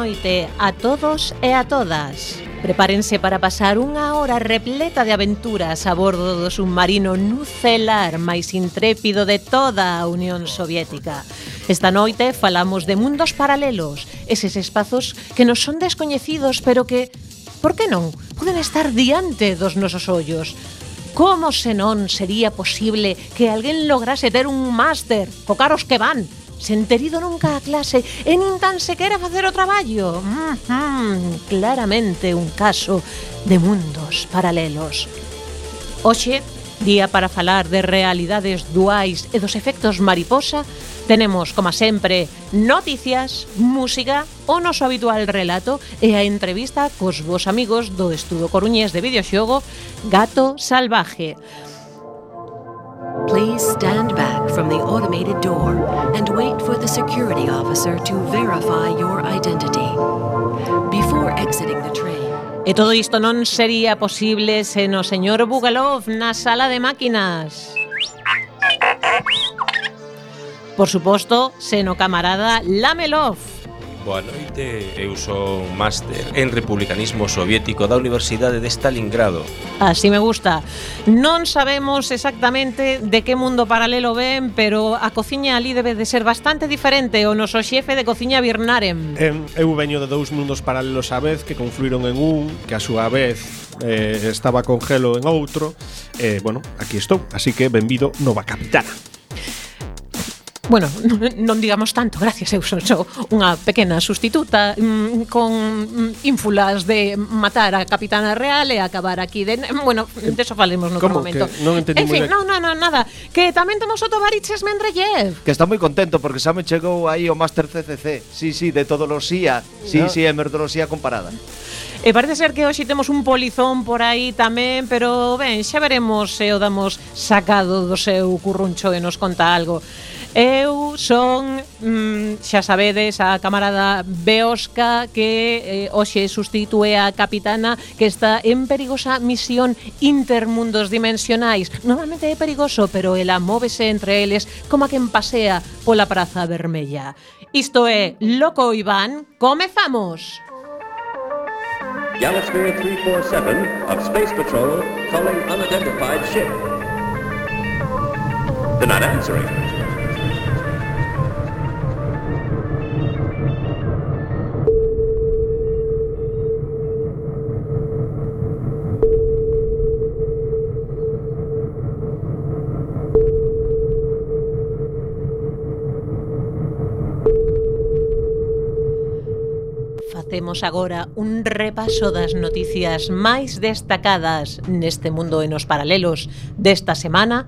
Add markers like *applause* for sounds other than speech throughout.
noite a todos e a todas. Prepárense para pasar unha hora repleta de aventuras a bordo do submarino nucelar máis intrépido de toda a Unión Soviética. Esta noite falamos de mundos paralelos, eses espazos que nos son descoñecidos pero que, por que non, poden estar diante dos nosos ollos. Como senón sería posible que alguén lograse ter un máster co caros que van sen terido nunca a clase e nin tan sequera facer o traballo. Mm, -hmm. claramente un caso de mundos paralelos. Oxe, día para falar de realidades duais e dos efectos mariposa, tenemos, como sempre, noticias, música, o noso habitual relato e a entrevista cos vos amigos do Estudo Coruñés de Videoxogo Gato Salvaje. Please stand back from the automated door and wait for the security officer to verify your identity. Before exiting the train. E todo isto non sería posible sen o señor Bugalov na sala de máquinas. Por suposto, sen o camarada Lamelov. Boa noite, eu sou máster en republicanismo soviético da Universidade de Stalingrado. Así me gusta. Non sabemos exactamente de que mundo paralelo ven, pero a cociña ali debe de ser bastante diferente o noso xefe de cociña Birnarem. Eh, eu veño de dous mundos paralelos á vez que confluíron en un, que a súa vez eh, estaba con gelo en outro. Eh, bueno, aquí estou, así que benvido Nova Capitana bueno, *laughs* non digamos tanto, gracias, eu son só unha pequena sustituta mm, con mm, ínfulas de matar a capitana real e acabar aquí de, bueno, eh, de eso falemos noutro Como? momento. Que non entendi en fin, non, non, non, nada, que tamén temos o Bariches Mendrellev. Que está moi contento porque xa me chegou aí o Master CCC. Sí, sí, de todoloxía. Sí, no. sí, é metodoloxía comparada. E parece ser que hoxe temos un polizón por aí tamén, pero ben, xa veremos se o damos sacado do seu curruncho e nos conta algo. Eu son, mm, xa sabedes, a camarada Beosca que eh, hoxe sustitúe a capitana que está en perigosa misión intermundos dimensionais. Normalmente é perigoso, pero ela móvese entre eles como a quen pasea pola Praza Vermella. Isto é Loco Iván, comezamos! Yamasphere 347 of Space Patrol calling unidentified ship. They're not answering. Facemos agora un repaso das noticias máis destacadas neste mundo e nos paralelos desta semana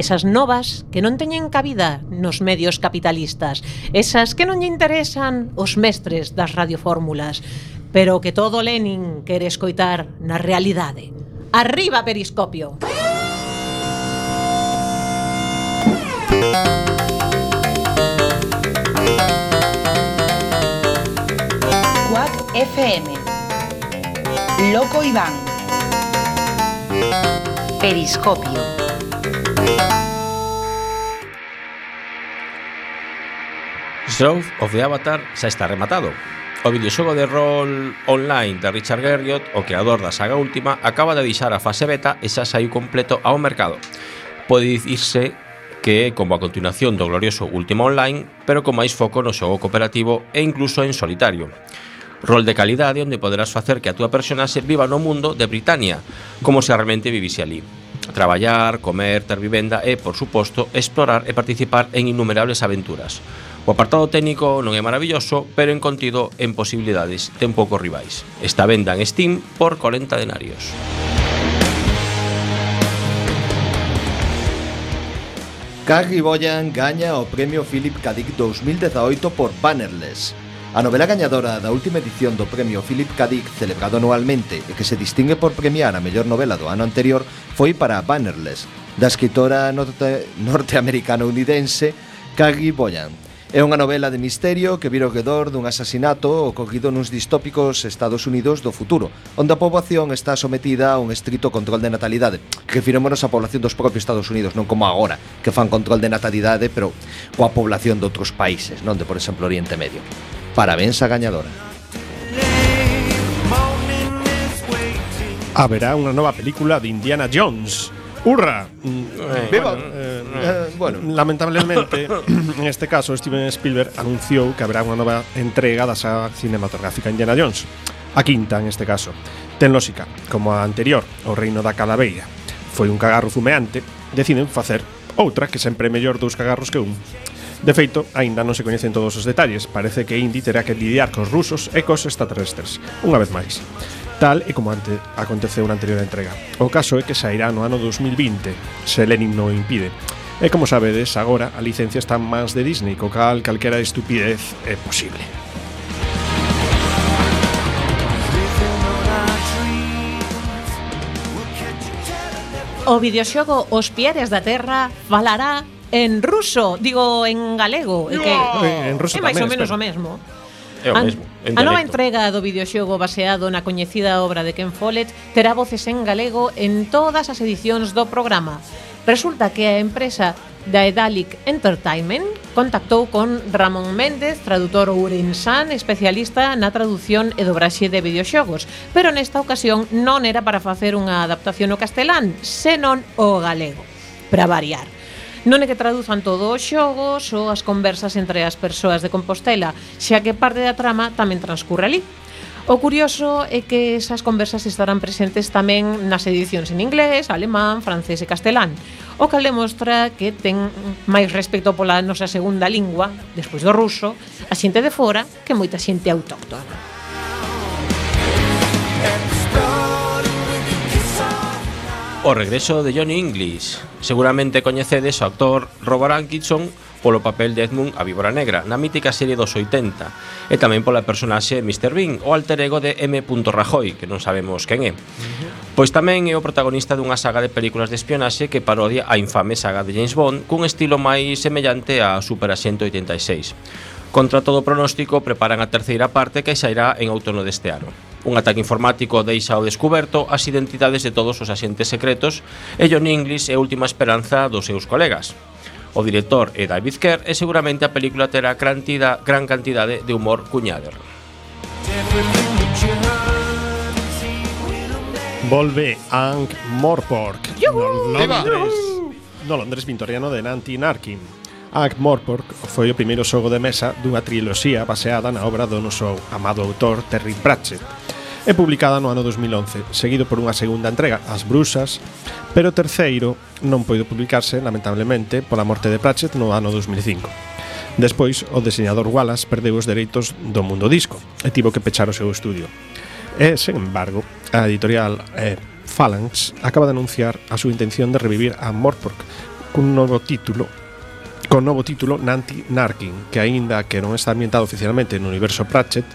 esas novas que non teñen cabida nos medios capitalistas, esas que non lle interesan os mestres das radiofórmulas, pero que todo Lenin quere escoitar na realidade. Arriba Periscopio! Periscopio! FM. Loco Iván. Periscopio. Strove of the Avatar xa está rematado. O videoxogo de rol online de Richard Garriott, o creador da saga última, acaba de deixar a fase beta e xa saiu completo ao mercado. Pode dicirse que é como a continuación do glorioso Última Online, pero con máis foco no xogo cooperativo e incluso en solitario rol de calidade onde poderás facer que a túa personaxe viva no mundo de Britania, como se realmente vivise ali. Traballar, comer, ter vivenda e, por suposto, explorar e participar en innumerables aventuras. O apartado técnico non é maravilloso, pero en contido en posibilidades ten poucos rivais. Esta venda en Steam por 40 denarios. Carrie Boyan gaña o premio Philip K. Dick 2018 por Bannerless. A novela gañadora da última edición do premio Philip K. Dick celebrado anualmente e que se distingue por premiar a mellor novela do ano anterior foi para Bannerless, da escritora norte norteamericano-unidense Carrie Boyan. É unha novela de misterio que vira o redor dun asasinato ocorrido nuns distópicos Estados Unidos do futuro, onde a poboación está sometida a un estrito control de natalidade. Refirémonos á población dos propios Estados Unidos, non como agora, que fan control de natalidade, pero coa población de outros países, non de, por exemplo, Oriente Medio. Parabéns a gañadora. Haberá unha nova película de Indiana Jones. ¡Hurra! Eh, bueno, eh, eh, bueno, Lamentablemente, *coughs* en este caso, Steven Spielberg anunciou que haberá unha nova entrega da saga cinematográfica Indiana Jones. A quinta, en este caso. Ten lógica, como a anterior, o Reino da Calaveira. Foi un cagarro fumeante, deciden facer outra que sempre é mellor dous cagarros que un. De feito, aínda non se coñecen todos os detalles, parece que Indy terá que lidiar cos rusos e cos extraterrestres, unha vez máis tal e como ante, aconteceu na anterior entrega. O caso é que sairá no ano 2020, se Lenin non impide. E como sabedes, agora a licencia está en mans de Disney, co cal calquera estupidez é posible. O videoxogo Os Pieres da Terra falará en ruso, digo en galego, no. e que en ruso é máis ou menos espera. o mesmo. É o mesmo. En a nova entrega do videoxogo baseado na coñecida obra de Ken Follett terá voces en galego en todas as edicións do programa. Resulta que a empresa Daedalic Entertainment contactou con Ramón Méndez, tradutor ourensán, especialista na traducción e dobraxe de videoxogos, pero nesta ocasión non era para facer unha adaptación ao castelán, senón ao galego, para variar. Non é que traduzan todo os xogos ou as conversas entre as persoas de Compostela, xa que parte da trama tamén transcurre ali. O curioso é que esas conversas estarán presentes tamén nas edicións en inglés, alemán, francés e castelán, o cal demostra que ten máis respecto pola nosa segunda lingua, despois do ruso, a xente de fora que moita xente autóctona. O regreso de Johnny English Seguramente coñecedes o actor Robert Atkinson polo papel de Edmund a Víbora Negra na mítica serie dos 80 e tamén pola personaxe Mr. Bean o alter ego de M. Rajoy que non sabemos quen é Pois tamén é o protagonista dunha saga de películas de espionaxe que parodia a infame saga de James Bond cun estilo máis semellante a Super Asiento 86 Contra todo pronóstico preparan a terceira parte que sairá en outono deste ano Un ataque informático deixa ao descuberto as identidades de todos os axentes secretos e John Inglis é a última esperanza dos seus colegas. O director é David Kerr e seguramente a película terá cantidad, gran cantidade de humor cuñader. Volve Ankh Morpork, no Londres, no Londres victoriano de Nanty Narkin. Act Morpork foi o primeiro xogo de mesa dunha triloxía baseada na obra do noso amado autor Terry Pratchett e publicada no ano 2011, seguido por unha segunda entrega, As Bruxas, pero o terceiro non poido publicarse, lamentablemente, pola morte de Pratchett no ano 2005. Despois, o diseñador Wallace perdeu os dereitos do mundo disco e tivo que pechar o seu estudio. E, sen embargo, a editorial eh, Phalanx acaba de anunciar a súa intención de revivir a Morpork cun novo título con novo título Nanti Narkin, que aínda que non está ambientado oficialmente no universo Pratchett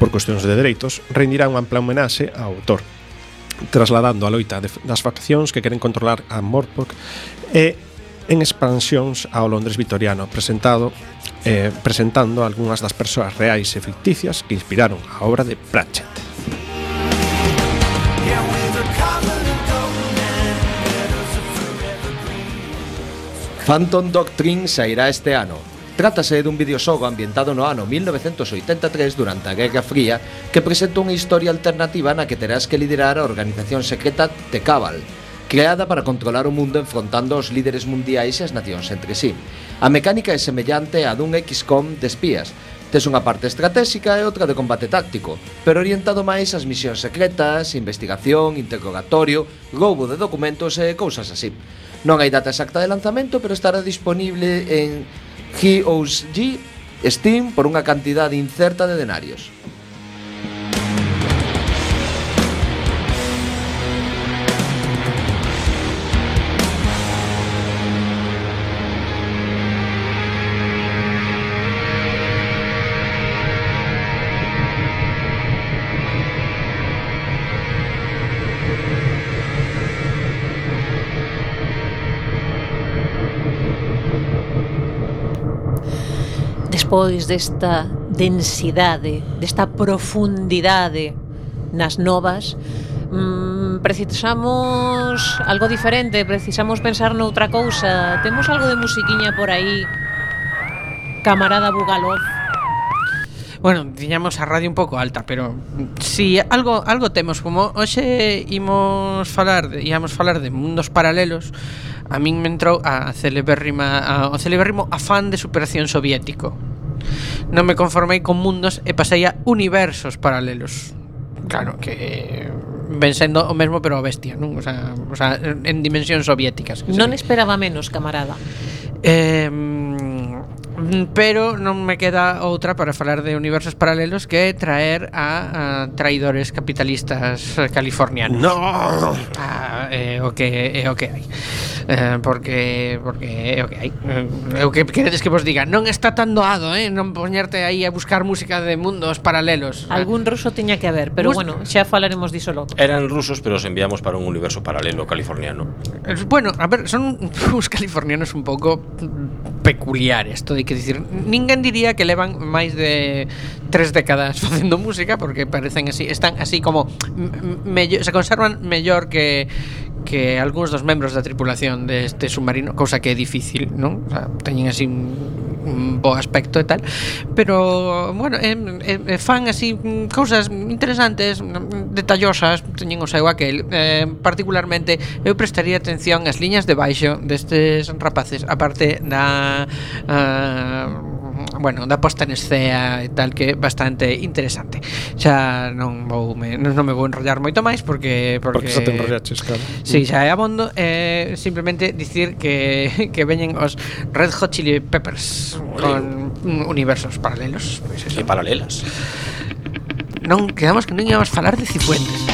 por cuestións de dereitos, rendirá unha ampla homenaxe ao autor, trasladando a loita das faccións que queren controlar a Morpok e en expansións ao Londres vitoriano, presentado eh, presentando algunhas das persoas reais e ficticias que inspiraron a obra de Pratchett. Phantom Doctrine sairá este ano. Trátase dun videoxogo ambientado no ano 1983 durante a Guerra Fría que presenta unha historia alternativa na que terás que liderar a organización secreta The Cabal, creada para controlar o mundo enfrontando os líderes mundiais e as nacións entre sí. A mecánica é semellante á dun XCOM de espías. Tes unha parte estratégica e outra de combate táctico, pero orientado máis ás misións secretas, investigación, interrogatorio, roubo de documentos e cousas así. Non hai data exacta de lanzamento, pero estará disponible en GOG Steam por unha cantidade incerta de denarios. despois desta densidade, desta profundidade nas novas, mm, precisamos algo diferente, precisamos pensar noutra cousa. Temos algo de musiquiña por aí, camarada Bugalov. Bueno, tiñamos a radio un pouco alta, pero si algo algo temos como hoxe imos falar, íamos falar de mundos paralelos, a min me entrou a celebérrima a, o celebérrimo afán de superación soviético Non me conformei con mundos e pasei a universos paralelos. Claro que eh, ven sendo o mesmo pero a bestia, non? O sea, o sea en dimensións soviéticas. Non esperaba menos, camarada. Eh, pero non me queda outra para falar de universos paralelos que traer a, a traidores capitalistas eh, californianos. No. Ah, é o que é o que hai. Eh, porque porque é o que hai. Eh, é o que queredes que vos diga, non está tan doado, eh, non poñerte aí a buscar música de mundos paralelos. Algún ruso tiña que haber, pero Bus- bueno, xa falaremos diso logo. Eran rusos, pero os enviamos para un universo paralelo californiano. Eh, Bueno, a ver, son *laughs* uns californianos un pouco peculiares, todo hai que que dicir, ninguén diría que levan máis de tres décadas *laughs* facendo música porque parecen así, están así como mello, se conservan mellor que que algúns dos membros da tripulación deste submarino, cousa que é difícil, non? O sea, teñen así un bo aspecto e tal, pero bueno, eh, eh, fan así cousas interesantes, detallosas, teñen o seu aquel. Eh, particularmente eu prestaría atención ás liñas de baixo destes rapaces, aparte da uh, bueno, da posta en escena e tal que é bastante interesante. Xa non vou me, non me vou enrollar moito máis porque porque, porque xa te enrollaches, claro. Si, sí, xa é abondo, eh, simplemente dicir que *laughs* que veñen os Red Hot Chili Peppers con universos paralelos, pois pues eso. E paralelas. Non, quedamos que non íamos falar de Cifuentes.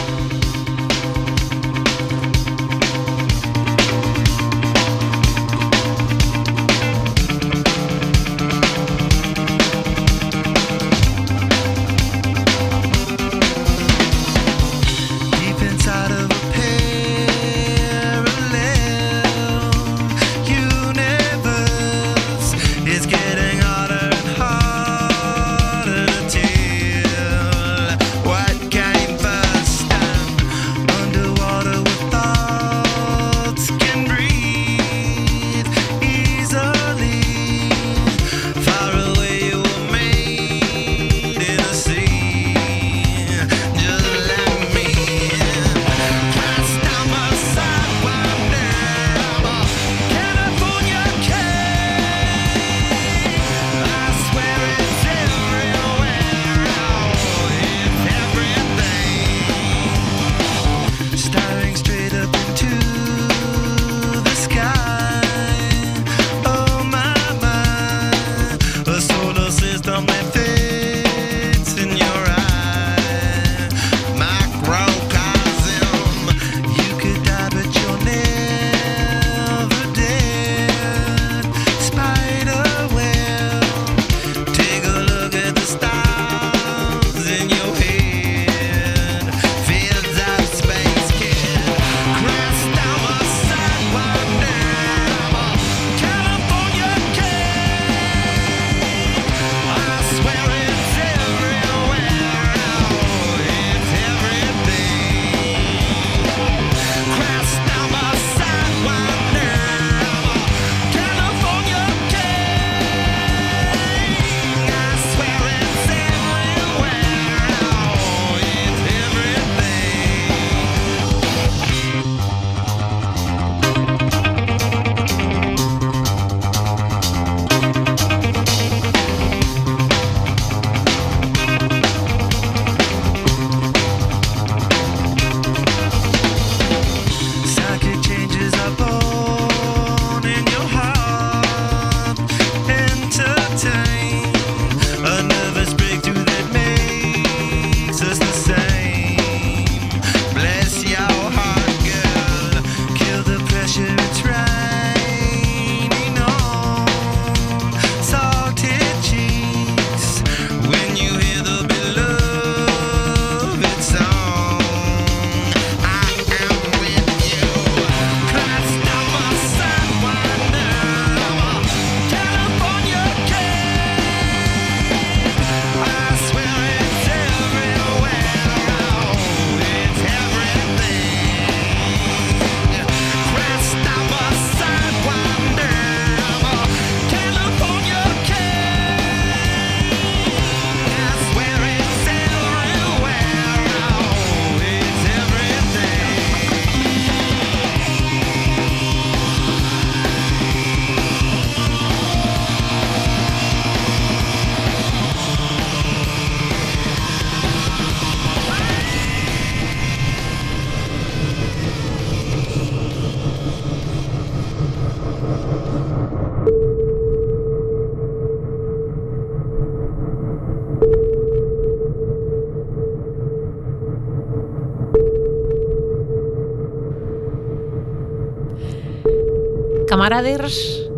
camaraders,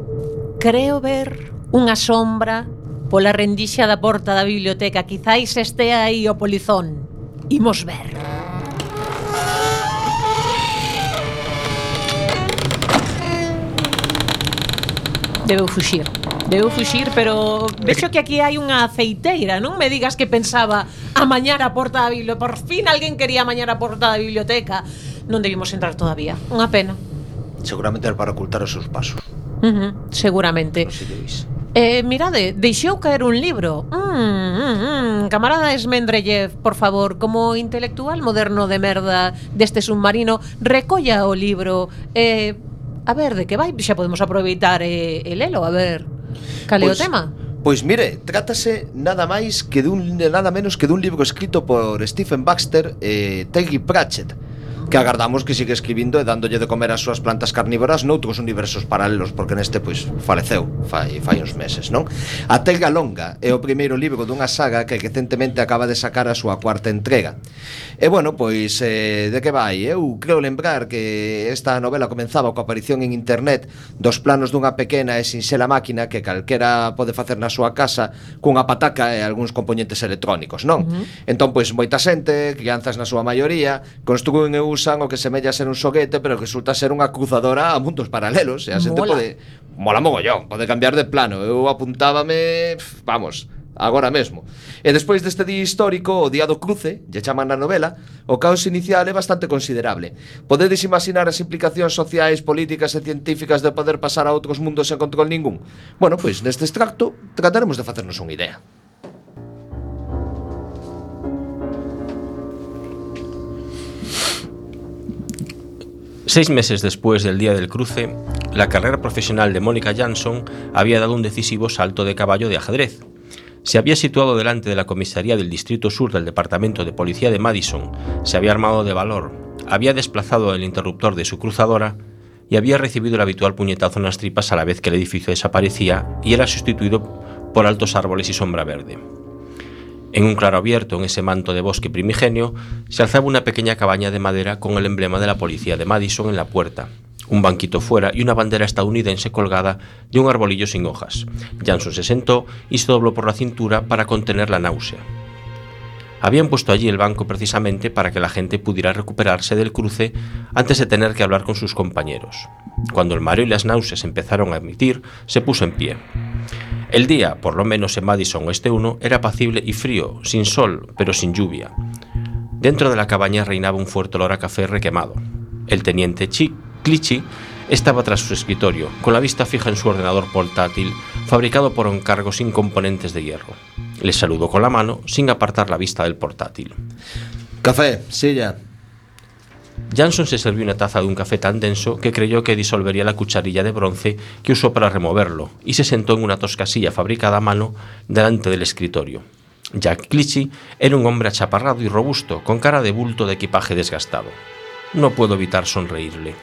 creo ver unha sombra pola rendixa da porta da biblioteca. Quizáis estea aí o polizón. Imos ver. Debeu fuxir. Debeu fuxir, pero vexo que aquí hai unha aceiteira, non me digas que pensaba amañar a porta da biblioteca. Por fin alguén quería amañar a porta da biblioteca. Non debimos entrar todavía. Unha pena. Seguramente era para ocultar os seus pasos. Uh -huh, seguramente. Sei eh, mirade, deixou caer un libro. Mm, mm, mm. Camarada Esmendrellev, por favor, como intelectual moderno de merda deste submarino, recolla o libro. Eh, a ver, de que vai? Xa podemos aproveitar e, eh, e lelo, a ver. Cale pois, o tema? Pois mire, trátase nada máis que dun nada menos que dun libro escrito por Stephen Baxter e eh, Terry Pratchett que agardamos que siga escribindo e dándolle de comer as súas plantas carnívoras noutros universos paralelos, porque neste pois faleceu fai, fai uns meses, non? A Telga Longa é o primeiro libro dunha saga que recentemente acaba de sacar a súa cuarta entrega. E bueno, pois eh, de que vai? Eu creo lembrar que esta novela comenzaba coa aparición en internet dos planos dunha pequena e sinxela máquina que calquera pode facer na súa casa cunha pataca e algúns componentes electrónicos, non? Uh -huh. Entón, pois, moita xente, crianzas na súa maioría, construen e usan usan o que semella ser un xoguete, pero resulta ser unha cruzadora a mundos paralelos, e a xente mola. pode mola mogollón, pode cambiar de plano. Eu apuntábame, vamos, agora mesmo. E despois deste día histórico, o día do cruce, lle chaman na novela, o caos inicial é bastante considerable. Podedes imaginar as implicacións sociais, políticas e científicas de poder pasar a outros mundos sen control ningún? Bueno, pois neste extracto trataremos de facernos unha idea. Seis meses después del día del cruce, la carrera profesional de Mónica Jansson había dado un decisivo salto de caballo de ajedrez. Se había situado delante de la comisaría del Distrito Sur del Departamento de Policía de Madison, se había armado de valor, había desplazado el interruptor de su cruzadora y había recibido el habitual puñetazo en las tripas a la vez que el edificio desaparecía y era sustituido por altos árboles y sombra verde. En un claro abierto, en ese manto de bosque primigenio, se alzaba una pequeña cabaña de madera con el emblema de la policía de Madison en la puerta, un banquito fuera y una bandera estadounidense colgada de un arbolillo sin hojas. Jansson se sentó y se dobló por la cintura para contener la náusea. Habían puesto allí el banco precisamente para que la gente pudiera recuperarse del cruce antes de tener que hablar con sus compañeros. Cuando el mareo y las náuseas empezaron a emitir, se puso en pie. El día, por lo menos en Madison Oeste 1, era apacible y frío, sin sol, pero sin lluvia. Dentro de la cabaña reinaba un fuerte olor a café requemado. El teniente Clichy estaba tras su escritorio, con la vista fija en su ordenador portátil, fabricado por encargo sin componentes de hierro. Le saludó con la mano, sin apartar la vista del portátil. Café, silla. Jansson se sirvió una taza de un café tan denso que creyó que disolvería la cucharilla de bronce que usó para removerlo y se sentó en una tosca silla fabricada a mano delante del escritorio. Jack Clichy era un hombre achaparrado y robusto, con cara de bulto de equipaje desgastado. No puedo evitar sonreírle.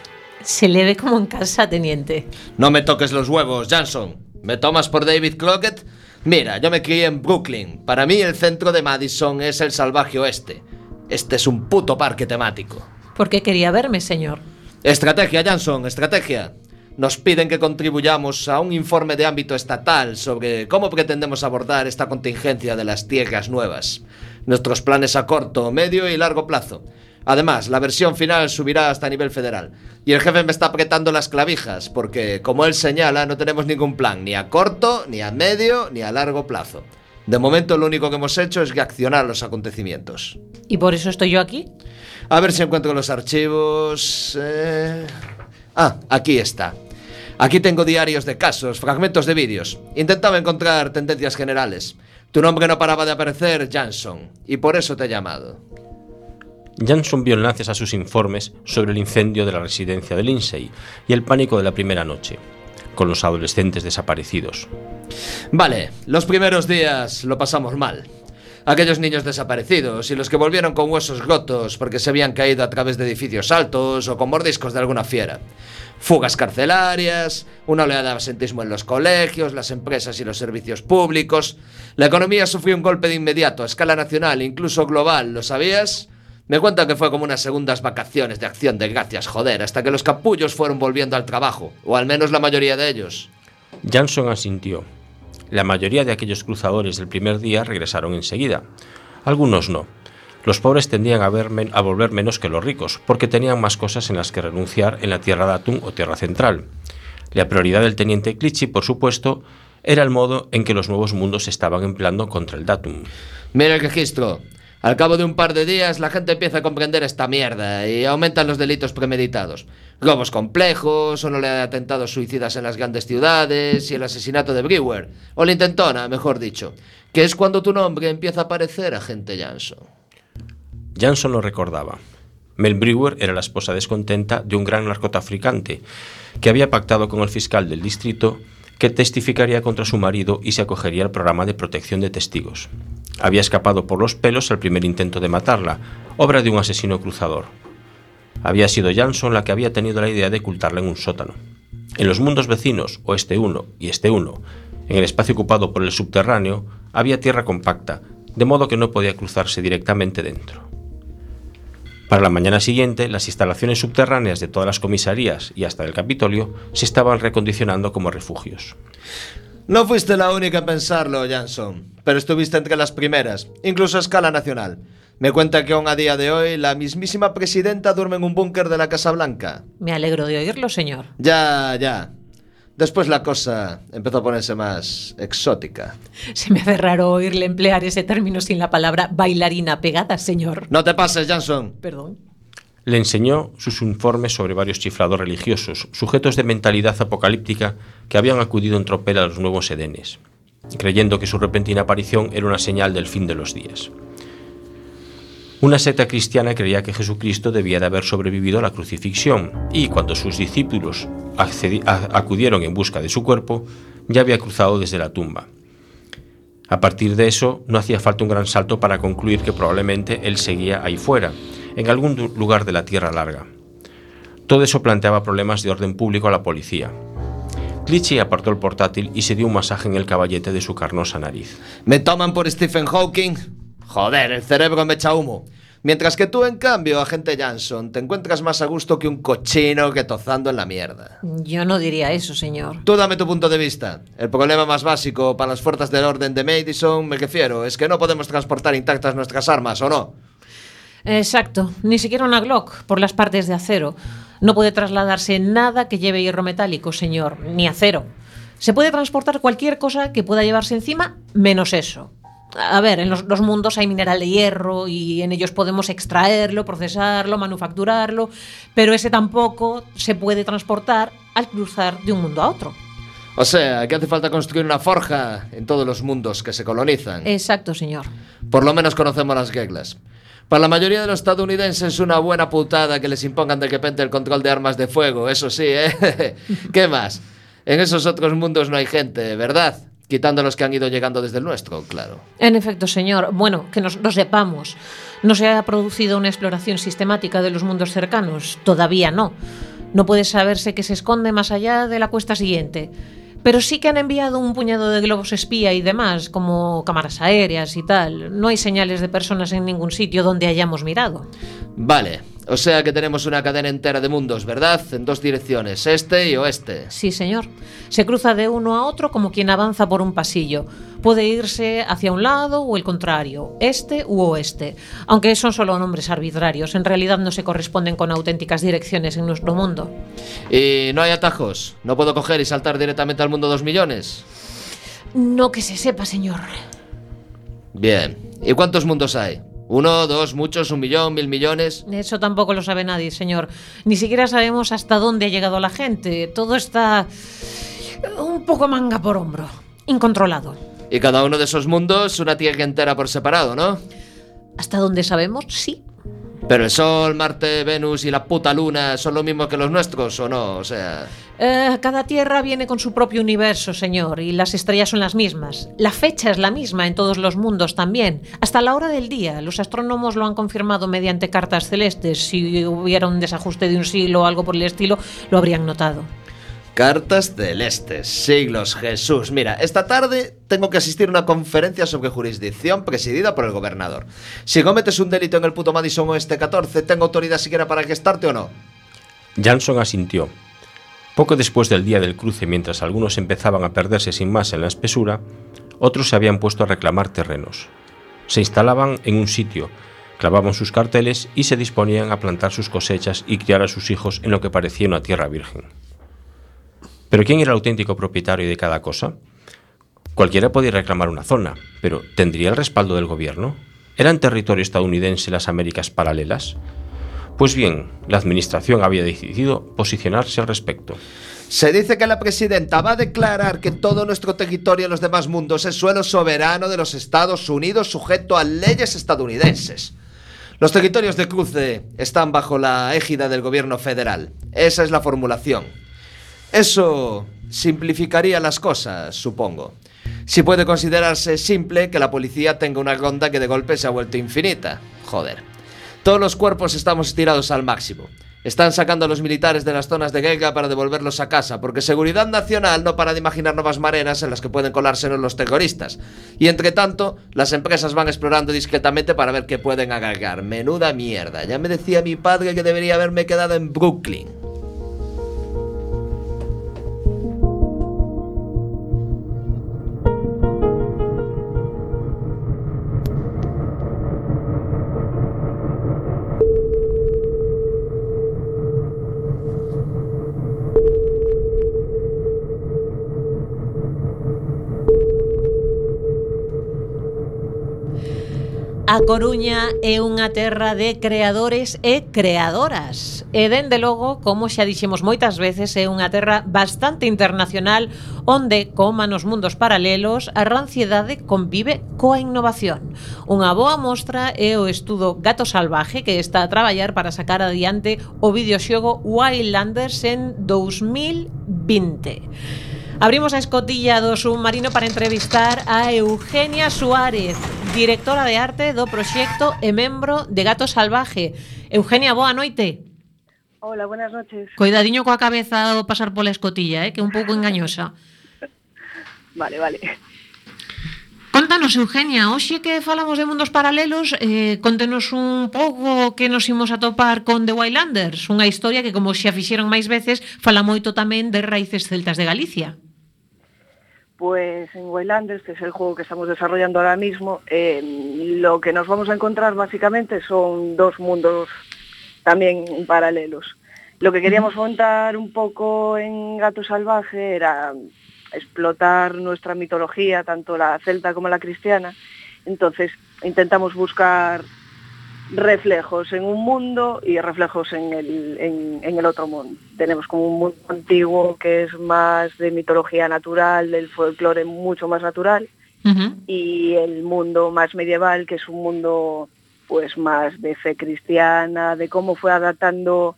Se le ve como en casa, teniente. No me toques los huevos, Jansson. ¿Me tomas por David Crockett? Mira, yo me crié en Brooklyn. Para mí el centro de Madison es el salvaje oeste. Este es un puto parque temático. ¿Por qué quería verme, señor? Estrategia, Jansson, estrategia. Nos piden que contribuyamos a un informe de ámbito estatal sobre cómo pretendemos abordar esta contingencia de las tierras nuevas. Nuestros planes a corto, medio y largo plazo. Además, la versión final subirá hasta nivel federal. Y el jefe me está apretando las clavijas, porque, como él señala, no tenemos ningún plan, ni a corto, ni a medio, ni a largo plazo. De momento, lo único que hemos hecho es reaccionar a los acontecimientos. ¿Y por eso estoy yo aquí? A ver si encuentro los archivos. eh. Ah, aquí está. Aquí tengo diarios de casos, fragmentos de vídeos. Intentaba encontrar tendencias generales. Tu nombre no paraba de aparecer, Jansson, y por eso te he llamado. Jansson vio enlaces a sus informes sobre el incendio de la residencia de Lindsay y el pánico de la primera noche, con los adolescentes desaparecidos. Vale, los primeros días lo pasamos mal. Aquellos niños desaparecidos y los que volvieron con huesos rotos porque se habían caído a través de edificios altos o con mordiscos de alguna fiera. Fugas carcelarias, una oleada de absentismo en los colegios, las empresas y los servicios públicos. La economía sufrió un golpe de inmediato a escala nacional, incluso global, ¿lo sabías? Me cuenta que fue como unas segundas vacaciones de acción de gracias, joder, hasta que los capullos fueron volviendo al trabajo, o al menos la mayoría de ellos. Jansson asintió. La mayoría de aquellos cruzadores del primer día regresaron enseguida. Algunos no. Los pobres tendían a, volver menos que los ricos, porque tenían más cosas en las que renunciar en la Tierra de Atún o Tierra Central. La prioridad del teniente Clichy, por supuesto, era el modo en que los nuevos mundos se estaban empleando contra el Datum. Mira el registro. Al cabo de un par de días, la gente empieza a comprender esta mierda y aumentan los delitos premeditados. Robos complejos, o no le atentados suicidas en las grandes ciudades y el asesinato de Brewer, o la intentona, mejor dicho, que es cuando tu nombre empieza a aparecer, agente Jansson. Jansson lo recordaba. Mel Brewer era la esposa descontenta de un gran narcotraficante que había pactado con el fiscal del distrito que testificaría contra su marido y se acogería al programa de protección de testigos. Había escapado por los pelos al primer intento de matarla, obra de un asesino cruzador. Había sido Jansson la que había tenido la idea de ocultarla en un sótano. En los mundos vecinos, Oeste 1 y Este 1, en el espacio ocupado por el subterráneo, había tierra compacta, de modo que no podía cruzarse directamente dentro. Para la mañana siguiente, las instalaciones subterráneas de todas las comisarías y hasta del Capitolio se estaban recondicionando como refugios. No fuiste la única en pensarlo, Jansson, pero estuviste entre las primeras, incluso a escala nacional. Me cuenta que aún a día de hoy la mismísima presidenta duerme en un búnker de la Casa Blanca. Me alegro de oírlo, señor. Ya, ya. Después la cosa empezó a ponerse más exótica. Se me hace raro oírle emplear ese término sin la palabra bailarina pegada, señor. No te pases, Jansson. Perdón. Le enseñó sus informes sobre varios chiflados religiosos, sujetos de mentalidad apocalíptica que habían acudido en tropel a los nuevos edenes, creyendo que su repentina aparición era una señal del fin de los días. Una secta cristiana creía que Jesucristo debía de haber sobrevivido a la crucifixión y cuando sus discípulos acudieron en busca de su cuerpo, ya había cruzado desde la tumba. A partir de eso, no hacía falta un gran salto para concluir que probablemente él seguía ahí fuera, en algún lugar de la Tierra Larga. Todo eso planteaba problemas de orden público a la policía. Clichy apartó el portátil y se dio un masaje en el caballete de su carnosa nariz. ¿Me toman por Stephen Hawking? Joder, el cerebro me echa humo. Mientras que tú, en cambio, agente Jansson, te encuentras más a gusto que un cochino que tozando en la mierda. Yo no diría eso, señor. Tú dame tu punto de vista. El problema más básico para las fuerzas del orden de Madison, me refiero, es que no podemos transportar intactas nuestras armas, ¿o no? Exacto, ni siquiera una Glock por las partes de acero. No puede trasladarse nada que lleve hierro metálico, señor, ni acero. Se puede transportar cualquier cosa que pueda llevarse encima, menos eso. A ver, en los, mundos hay mineral de hierro y en ellos podemos extraerlo, procesarlo, manufacturarlo, pero ese tampoco se puede transportar al cruzar de un mundo a otro. O sea, que hace falta construir una forja en todos los mundos que se colonizan. Exacto, señor. Por lo menos conocemos las reglas. Para la mayoría de los estadounidenses es una buena putada que les impongan de repente el control de armas de fuego, eso sí, ¿eh? *laughs* ¿Qué más? En esos otros mundos no hay gente, ¿verdad? Quitando los que han ido llegando desde el nuestro, claro. En efecto, señor. Bueno, que nos lo sepamos. No se ha producido una exploración sistemática de los mundos cercanos. Todavía no. No puede saberse que se esconde más allá de la cuesta siguiente. Pero sí que han enviado un puñado de globos espía y demás, como cámaras aéreas y tal. No hay señales de personas en ningún sitio donde hayamos mirado. Vale, o sea que tenemos una cadena entera de mundos, ¿verdad? En dos direcciones, este y oeste. Sí, señor. Se cruza de uno a otro como quien avanza por un pasillo. Puede irse hacia un lado o el contrario, este u oeste. Aunque son solo nombres arbitrarios, en realidad no se corresponden con auténticas direcciones en nuestro mundo. Y no hay atajos. No puedo coger y saltar directamente al mundo dos millones. No que se sepa, señor. Bien. ¿Y cuántos mundos hay? ¿Uno, dos, muchos, un millón, mil millones? Eso tampoco lo sabe nadie, señor. Ni siquiera sabemos hasta dónde ha llegado la gente. Todo está un poco manga por hombro. Incontrolado. Y cada uno de esos mundos una tierra entera por separado, ¿no? Hasta donde sabemos, sí. Pero el Sol, Marte, Venus y la puta Luna son lo mismo que los nuestros, ¿o no? O sea... Eh, cada tierra viene con su propio universo, señor, y las estrellas son las mismas. La fecha es la misma en todos los mundos también. Hasta la hora del día. Los astrónomos lo han confirmado mediante cartas celestes. Si hubiera un desajuste de un siglo o algo por el estilo, lo habrían notado. Cartas celestes, siglos Jesús. Mira, esta tarde tengo que asistir a una conferencia sobre jurisdicción presidida por el gobernador. Si cometes un delito en el puto Madison Oeste 14, ¿tengo autoridad siquiera para arrestarte o no? Jansson asintió. Poco después del día del cruce, mientras algunos empezaban a perderse sin más en la espesura, otros se habían puesto a reclamar terrenos. Se instalaban en un sitio, clavaban sus carteles y se disponían a plantar sus cosechas y criar a sus hijos en lo que parecía una tierra virgen. Pero ¿quién era el auténtico propietario de cada cosa? Cualquiera podía reclamar una zona, pero ¿tendría el respaldo del gobierno? ¿Eran territorio estadounidense las Américas paralelas? Pues bien, la administración había decidido posicionarse al respecto. Se dice que la presidenta va a declarar que todo nuestro territorio en los demás mundos es suelo soberano de los Estados Unidos sujeto a leyes estadounidenses. Los territorios de cruce están bajo la égida del gobierno federal. Esa es la formulación. Eso simplificaría las cosas, supongo. Si puede considerarse simple que la policía tenga una ronda que de golpe se ha vuelto infinita. Joder. Todos los cuerpos estamos estirados al máximo. Están sacando a los militares de las zonas de guerra para devolverlos a casa, porque Seguridad Nacional no para de imaginar nuevas marenas en las que pueden colársenos los terroristas. Y entre tanto, las empresas van explorando discretamente para ver qué pueden agarrar. Menuda mierda. Ya me decía mi padre que debería haberme quedado en Brooklyn. A Coruña é unha terra de creadores e creadoras. E dende logo, como xa dixemos moitas veces, é unha terra bastante internacional onde, coma nos mundos paralelos, a ranciedade convive coa innovación. Unha boa mostra é o estudo Gato Salvaje que está a traballar para sacar adiante o videoxogo Wildlanders en 2020. Abrimos a escotilla do submarino para entrevistar a Eugenia Suárez, directora de arte do proxecto e membro de Gato Salvaje. Eugenia, boa noite. Hola, buenas noches. Coidadiño coa cabeza ao pasar pola escotilla, eh, que é un pouco engañosa. *laughs* vale, vale. Contanos, Eugenia, hoxe que falamos de mundos paralelos, eh, contenos un pouco que nos imos a topar con The Wildlanders, unha historia que, como xa fixeron máis veces, fala moito tamén de raíces celtas de Galicia. Pues en Waylanders, que es el juego que estamos desarrollando ahora mismo, eh, lo que nos vamos a encontrar básicamente son dos mundos también paralelos. Lo que queríamos montar un poco en Gato Salvaje era explotar nuestra mitología, tanto la celta como la cristiana. Entonces intentamos buscar reflejos en un mundo y reflejos en el, en, en el otro mundo. Tenemos como un mundo antiguo que es más de mitología natural, del folclore mucho más natural, y el mundo más medieval, que es un mundo pues más de fe cristiana, de cómo fue adaptando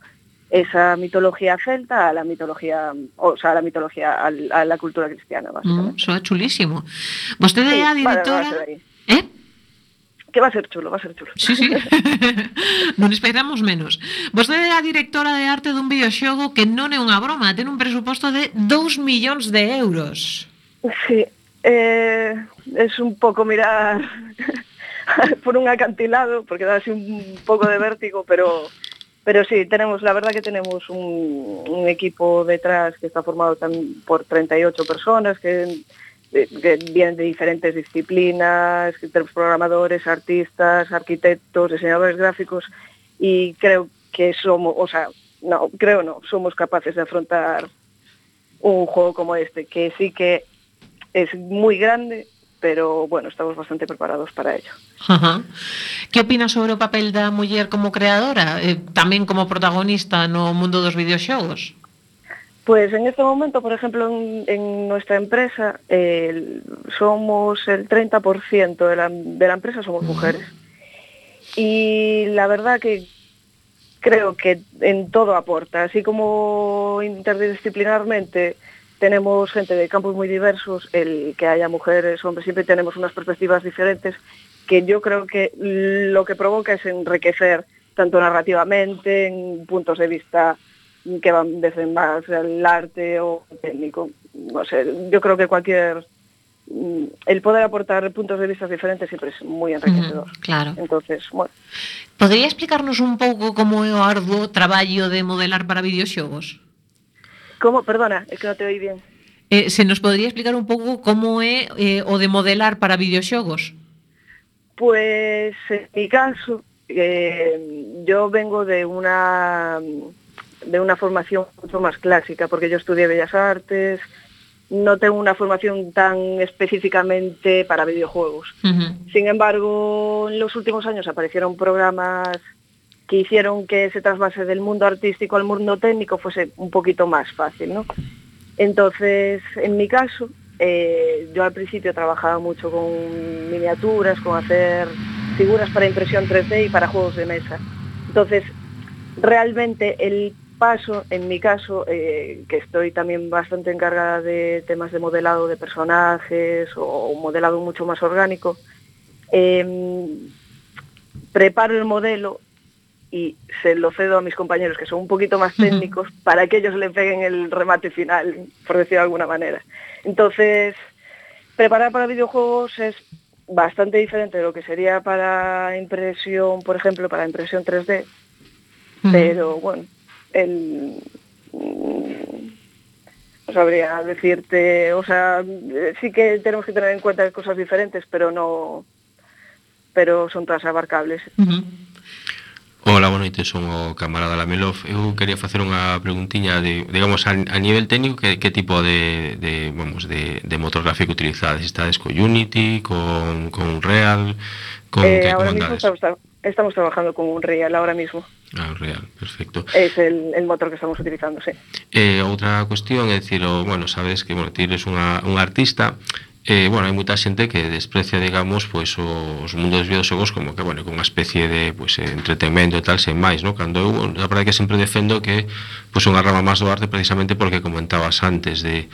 esa mitología celta a la mitología, o sea, a la mitología, a, la cultura cristiana, básicamente. Mm, soa chulísimo. Vostede é a Sí, directora... Eh? que va a ser chulo, va a ser chulo. Sí, sí. *laughs* *laughs* non esperamos menos. Vostede é a directora de arte dun videoxogo que non é unha broma, ten un presuposto de 2 millóns de euros. Sí, eh, es un pouco mirar *laughs* por un acantilado, porque da así un pouco de vértigo, pero pero sí, tenemos, la verdad que tenemos un, un equipo detrás que está formado tan, por 38 personas, que que vienen de diferentes disciplinas, programadores, artistas, arquitectos, diseñadores gráficos y creo que somos, o sea, no, creo no, somos capaces de afrontar un juego como este, que sí que es muy grande, pero bueno, estamos bastante preparados para ello. Ajá. Que opinas sobre o papel da muller como creadora, eh, tamén como protagonista no mundo dos videoxogos? Pues en este momento, por ejemplo, en, en nuestra empresa, somos el 30% de la, de la empresa somos mujeres. Y la verdad que creo que en todo aporta, así como interdisciplinarmente tenemos gente de campos muy diversos, el que haya mujeres, hombres, siempre tenemos unas perspectivas diferentes que yo creo que lo que provoca es enriquecer tanto narrativamente, en puntos de vista que van desde más al arte o técnico. No sé, yo creo que cualquier mm, el poder aportar puntos de vista diferentes siempre es muy enriquecedor. Claro. Entonces, bueno, Podería explicarnos un pouco como é o arduo traballo de modelar para videoxogos? ¿cómo? Perdona, es que no te oí bien. Eh, se nos podría explicar un pouco como é eh, o de modelar para videoxogos? Pues en mi caso, eh, yo vengo de una de una formación mucho más clásica, porque yo estudié Bellas Artes, no tengo una formación tan específicamente para videojuegos. Sin embargo, en los últimos años aparecieron programas que hicieron que ese trasvase del mundo artístico al mundo técnico fuese un poquito más fácil, ¿no? Entonces, en mi caso, eh, yo al principio trabajaba mucho con miniaturas, con hacer figuras para impresión 3D y para juegos de mesa. Entonces, realmente el paso, en mi caso, eh, que estoy también bastante encargada de temas de modelado de personajes o modelado mucho más orgánico, eh, preparo el modelo y se lo cedo a mis compañeros que son un poquito más técnicos para que ellos le peguen el remate final, por decirlo de alguna manera. Entonces, preparar para videojuegos es bastante diferente de lo que sería para impresión, por ejemplo, para impresión 3D, pero bueno, en no mm, sabría decirte, o sea, sí que tenemos que tener en cuenta cosas diferentes, pero no pero son todas abarcables. Uh -huh. Hola, boa noite, son o camarada Lamelov. Eu quería facer unha preguntiña de, digamos, a, a nivel técnico, que, que tipo de, de, vamos, de, de motor gráfico utilizades? Estades co Unity, con, con Real, con eh, que ahora? Mismo estamos, Estamos trabajando con un Real ahora mismo. Ah, Real, perfecto. Es el, el motor que estamos utilizando, sí. Eh, outra cuestión é dicir, bueno, sabes que bueno, ti eres unha, un artista, eh, bueno, hai moita xente que desprecia, digamos, pois pues, os mundos videoxogos como que, bueno, con unha especie de pues, entretenimento e tal, sen máis, no? Cando eu, a verdade que sempre defendo que pois pues, unha rama máis do arte precisamente porque comentabas antes de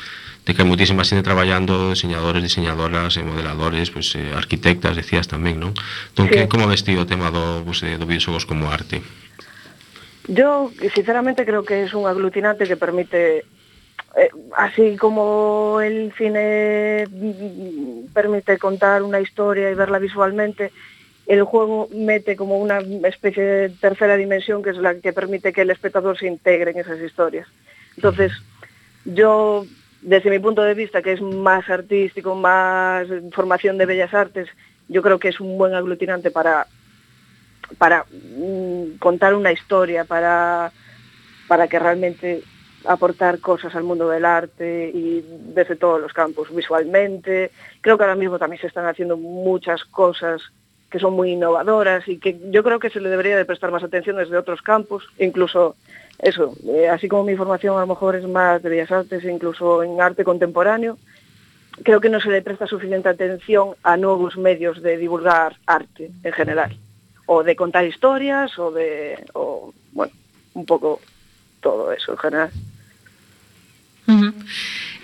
de que hai moitísima xente traballando, diseñadores, diseñadoras, eh, modeladores, pues, eh, arquitectas, decías tamén, non? Entón, sí. que, como vestido o tema do, pues, eh, do videoxogos como arte? Yo, sinceramente, creo que es un aglutinante que permite eh, así como el cine mm, permite contar una historia y verla visualmente, el juego mete como una especie de tercera dimensión que es la que permite que el espectador se integre en esas historias. Entonces, yo desde mi punto de vista, que es más artístico, más formación de bellas artes, yo creo que es un buen aglutinante para para mm, contar una historia, para, para que realmente aportar cosas al mundo del arte y desde todos los campos, visualmente. Creo que ahora mismo también se están haciendo muchas cosas que son muy innovadoras y que yo creo que se le debería de prestar más atención desde otros campos, incluso eso, eh, así como mi formación a lo mejor es más de bellas artes incluso en arte contemporáneo, creo que no se le presta suficiente atención a nuevos medios de divulgar arte en general, o de contar historias, o de, o, bueno, un poco todo eso en general. Uh -huh.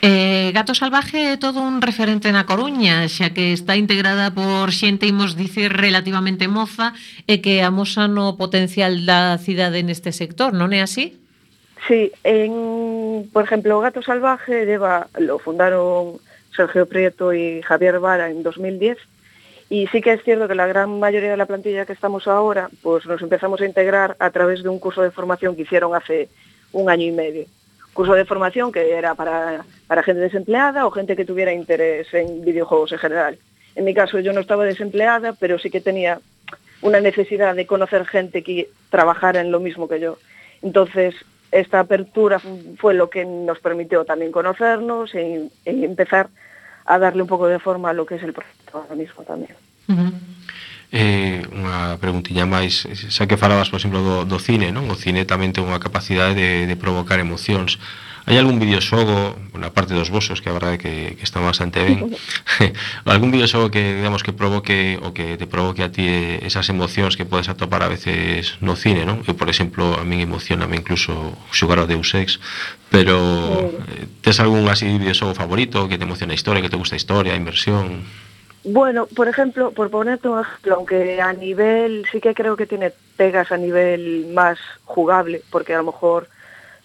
Eh, Gato Salvaje é todo un referente na Coruña, xa que está integrada por xente, imos dicir, relativamente moza, e que amosa no potencial da cidade neste sector, non é así? Sí, en, por exemplo, Gato Salvaje deba, lo fundaron Sergio Prieto y Javier Vara en 2010, y sí que es cierto que la gran mayoría de la plantilla que estamos ahora, pues nos empezamos a integrar a través de un curso de formación que hicieron hace un año y medio. Curso de formación que era para, para gente desempleada o gente que tuviera interés en videojuegos en general. En mi caso yo no estaba desempleada, pero sí que tenía una necesidad de conocer gente que trabajara en lo mismo que yo. Entonces, esta apertura fu- fue lo que nos permitió también conocernos y empezar a darle un poco de forma a lo que es el proyecto ahora mismo también. eh, unha preguntiña máis. Xa que falabas, por exemplo, do, do cine non? O cine tamén ten unha capacidade de, de provocar emocións. Hai algún videoxogo, na parte dos vosos, que a verdade que, que está bastante ben, *laughs* *laughs* algún videoxogo que, digamos, que provoque o que te provoque a ti eh, esas emocións que podes atopar a veces no cine, non? Eu, por exemplo, a min emocioname incluso xogar ao Deus Ex, pero eh, tes algún así videoxogo favorito que te emociona a historia, que te gusta a historia, a inversión... Bueno, por ejemplo, por ponerte un ejemplo, aunque a nivel, sí que creo que tiene pegas a nivel más jugable, porque a lo mejor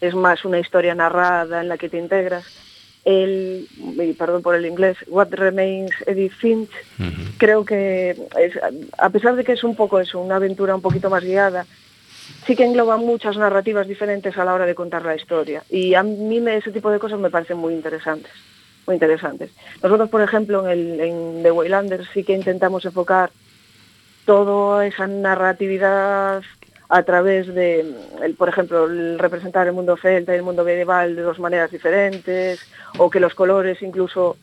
es más una historia narrada en la que te integras. El, y perdón por el inglés, What Remains Edith Finch, creo que es, a pesar de que es un poco eso, una aventura un poquito más guiada, sí que engloba muchas narrativas diferentes a la hora de contar la historia. Y a mí me- ese tipo de cosas me parecen muy interesantes. Interesantes. Nosotros, por ejemplo, en, el, en The sí que intentamos enfocar toda esa narratividad a través de, el, por ejemplo, el representar el mundo celta y el mundo medieval de dos maneras diferentes, o que los colores incluso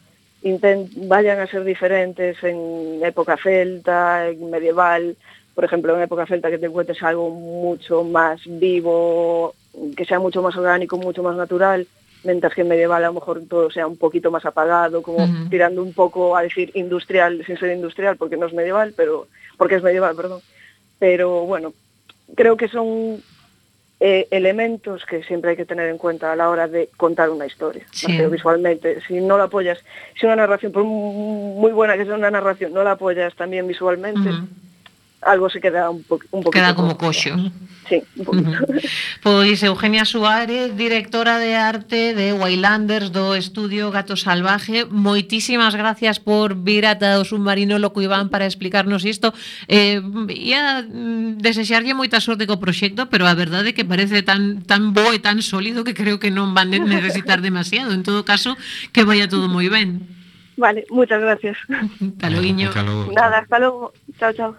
inten- vayan a ser diferentes en época celta, en medieval, por ejemplo, en época celta que te encuentres algo mucho más vivo, que sea mucho más orgánico, mucho más natural, mientras que en medieval a lo mejor todo sea un poquito más apagado, como tirando un poco a decir industrial, sin ser industrial, porque no es medieval, pero porque es medieval, perdón. Pero bueno, creo que son eh, elementos que siempre hay que tener en cuenta a la hora de contar una historia, Sí. visualmente. Si no la apoyas, si una narración, por muy buena que sea una narración, no la apoyas también visualmente. algo se queda un, po un poquito... Queda como coxo. Sí, un poquito. Pois Eugenia Suárez, directora de arte de Waylanders do Estudio Gato Salvaje, moitísimas gracias por vir ata o submarino Loco Iván para explicarnos isto. Eh, ia mm, desexarlle moita sorte co proxecto, pero a verdade é que parece tan tan bo e tan sólido que creo que non van necesitar demasiado. En todo caso, que vaya todo moi ben. Vale, muchas gracias. Hasta luego. Nada, hasta luego. Chao, chao.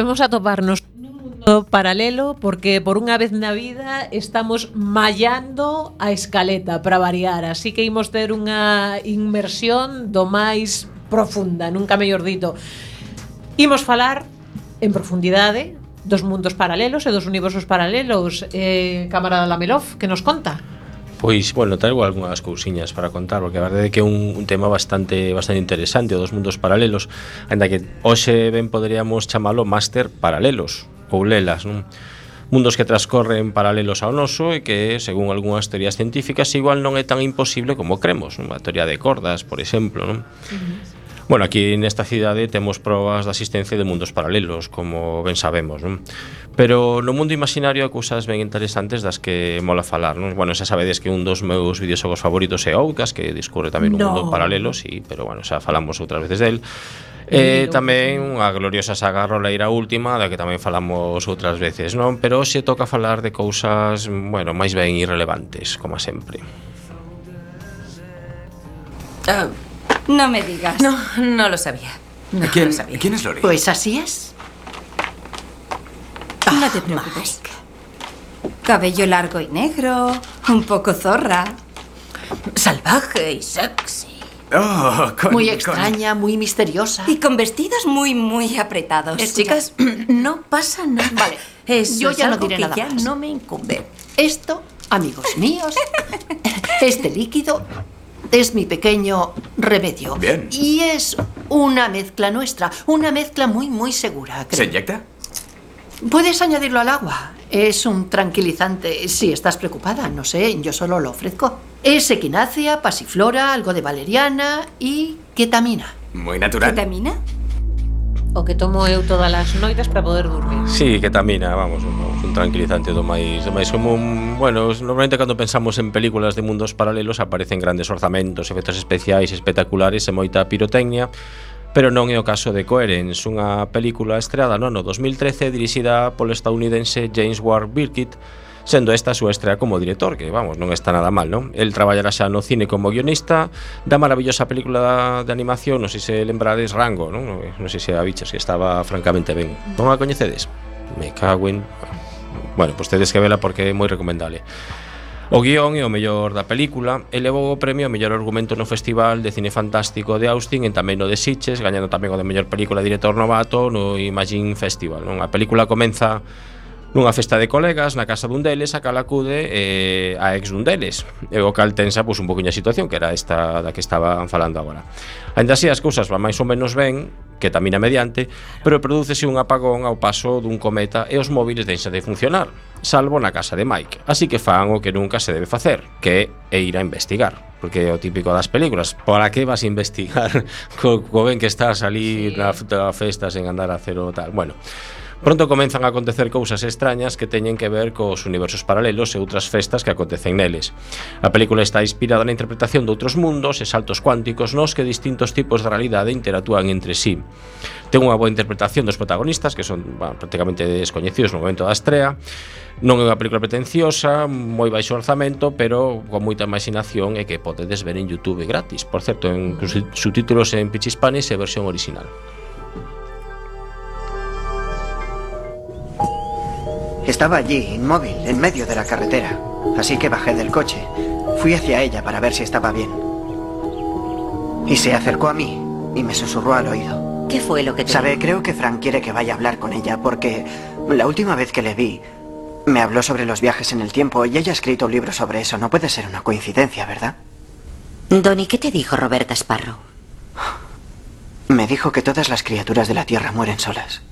volvemos a toparnos paralelo porque por unha vez na vida estamos mallando a escaleta para variar, así que imos ter unha inmersión do máis profunda, nunca mellor dito. Imos falar en profundidade dos mundos paralelos e dos universos paralelos, eh, camarada Lamelov, que nos conta? Pois, bueno, traigo algunhas cousiñas para contar, porque a verdade é que é un, un tema bastante bastante interesante, o dos mundos paralelos, ainda que hoxe ben poderíamos chamalo máster paralelos, ou lelas, non? mundos que transcorren paralelos ao noso e que, según algunhas teorías científicas, igual non é tan imposible como cremos, non? a teoría de cordas, por exemplo. Non? Uh -huh. Bueno, aquí nesta cidade temos probas da existencia de mundos paralelos, como ben sabemos, non? Pero no mundo imaginario hai cousas ben interesantes das que mola falar, non? Bueno, xa sabedes que un dos meus videoxogos favoritos é Outcast, que discurre tamén no. un mundo paralelo, sí, pero bueno, xa falamos outras veces del. E eh, tamén unha gloriosa saga roleira última da que tamén falamos outras veces, non? Pero hoxe toca falar de cousas, bueno, máis ben irrelevantes, como sempre. Ah, no me digas. No, no lo sabía. No ¿Quién- lo sabía. quién es Lori? Pues así es. No te preocupes. Cabello largo y negro, un poco zorra. Salvaje y sexy. Oh, muy extraña, muy misteriosa. Y con vestidos muy, muy apretados. Chicas, *clears throat* no pasa nada. Vale, Eso yo es ya no diré que nada ya más. no me incumbe. Esto, amigos míos, *laughs* este líquido es mi pequeño remedio. Bien. Y es una mezcla nuestra, una mezcla muy, muy segura. ¿Se creo. inyecta? Puedes añadirlo al agua. Es un tranquilizante si estás preocupada. No sé, yo solo lo ofrezco. Es equinacia, pasiflora, algo de valeriana y ketamina. Muy natural. ¿Ketamina? o que tomo eu todas as noites para poder dormir. Sí, ketamina, vamos, un, un tranquilizante do máis, do máis común. Bueno, normalmente cando pensamos en películas de mundos paralelos aparecen grandes orzamentos, efectos especiais espectaculares e moita pirotecnia, pero non é o caso de Coherence, unha película estreada no ano 2013 dirixida polo estadounidense James Ward Birkitt, sendo esta a súa estrea como director, que vamos, non está nada mal, non? El traballará xa no cine como guionista da maravillosa película de animación, non sei se lembrades Rango, non? Non sei se a bichas que estaba francamente ben. Non a coñecedes? Me cago en... Bueno, pois tedes que vela porque é moi recomendable. O guión é o mellor da película e levou o premio ao mellor argumento no Festival de Cine Fantástico de Austin e tamén no de Sitges, gañando tamén o de mellor película director novato no Imagine Festival. Non? A película comeza Nunha festa de colegas, na casa dun deles, a cal acude eh, a ex dun deles. E o cal tensa pois, un poquinho a situación, que era esta da que estaban falando agora. Ainda así, as cousas van máis ou menos ben, que tamina mediante, pero prodúcese un apagón ao paso dun cometa e os móviles deixan de funcionar, salvo na casa de Mike. Así que fan o que nunca se debe facer, que é ir a investigar porque é o típico das películas. Para que vas a investigar *laughs* co, co ben que estás ali sí. na, na festa sen andar a cero tal? Bueno, Pronto comenzan a acontecer cousas extrañas que teñen que ver cos universos paralelos e outras festas que acontecen neles. A película está inspirada na interpretación de outros mundos e saltos cuánticos nos que distintos tipos de realidade interactúan entre sí. Ten unha boa interpretación dos protagonistas que son bueno, prácticamente descoñecidos no momento da estrea. Non é unha película pretenciosa, moi baixo orzamento, pero con moita imaginación e que podedes ver en YouTube gratis. Por certo, en subtítulos en Pichispani e versión original. Estaba allí, inmóvil, en medio de la carretera. Así que bajé del coche. Fui hacia ella para ver si estaba bien. Y se acercó a mí y me susurró al oído. ¿Qué fue lo que te Sabe, creo que Frank quiere que vaya a hablar con ella porque la última vez que le vi me habló sobre los viajes en el tiempo y ella ha escrito un libro sobre eso. No puede ser una coincidencia, ¿verdad? Donny, ¿qué te dijo Roberta Sparrow? Me dijo que todas las criaturas de la Tierra mueren solas.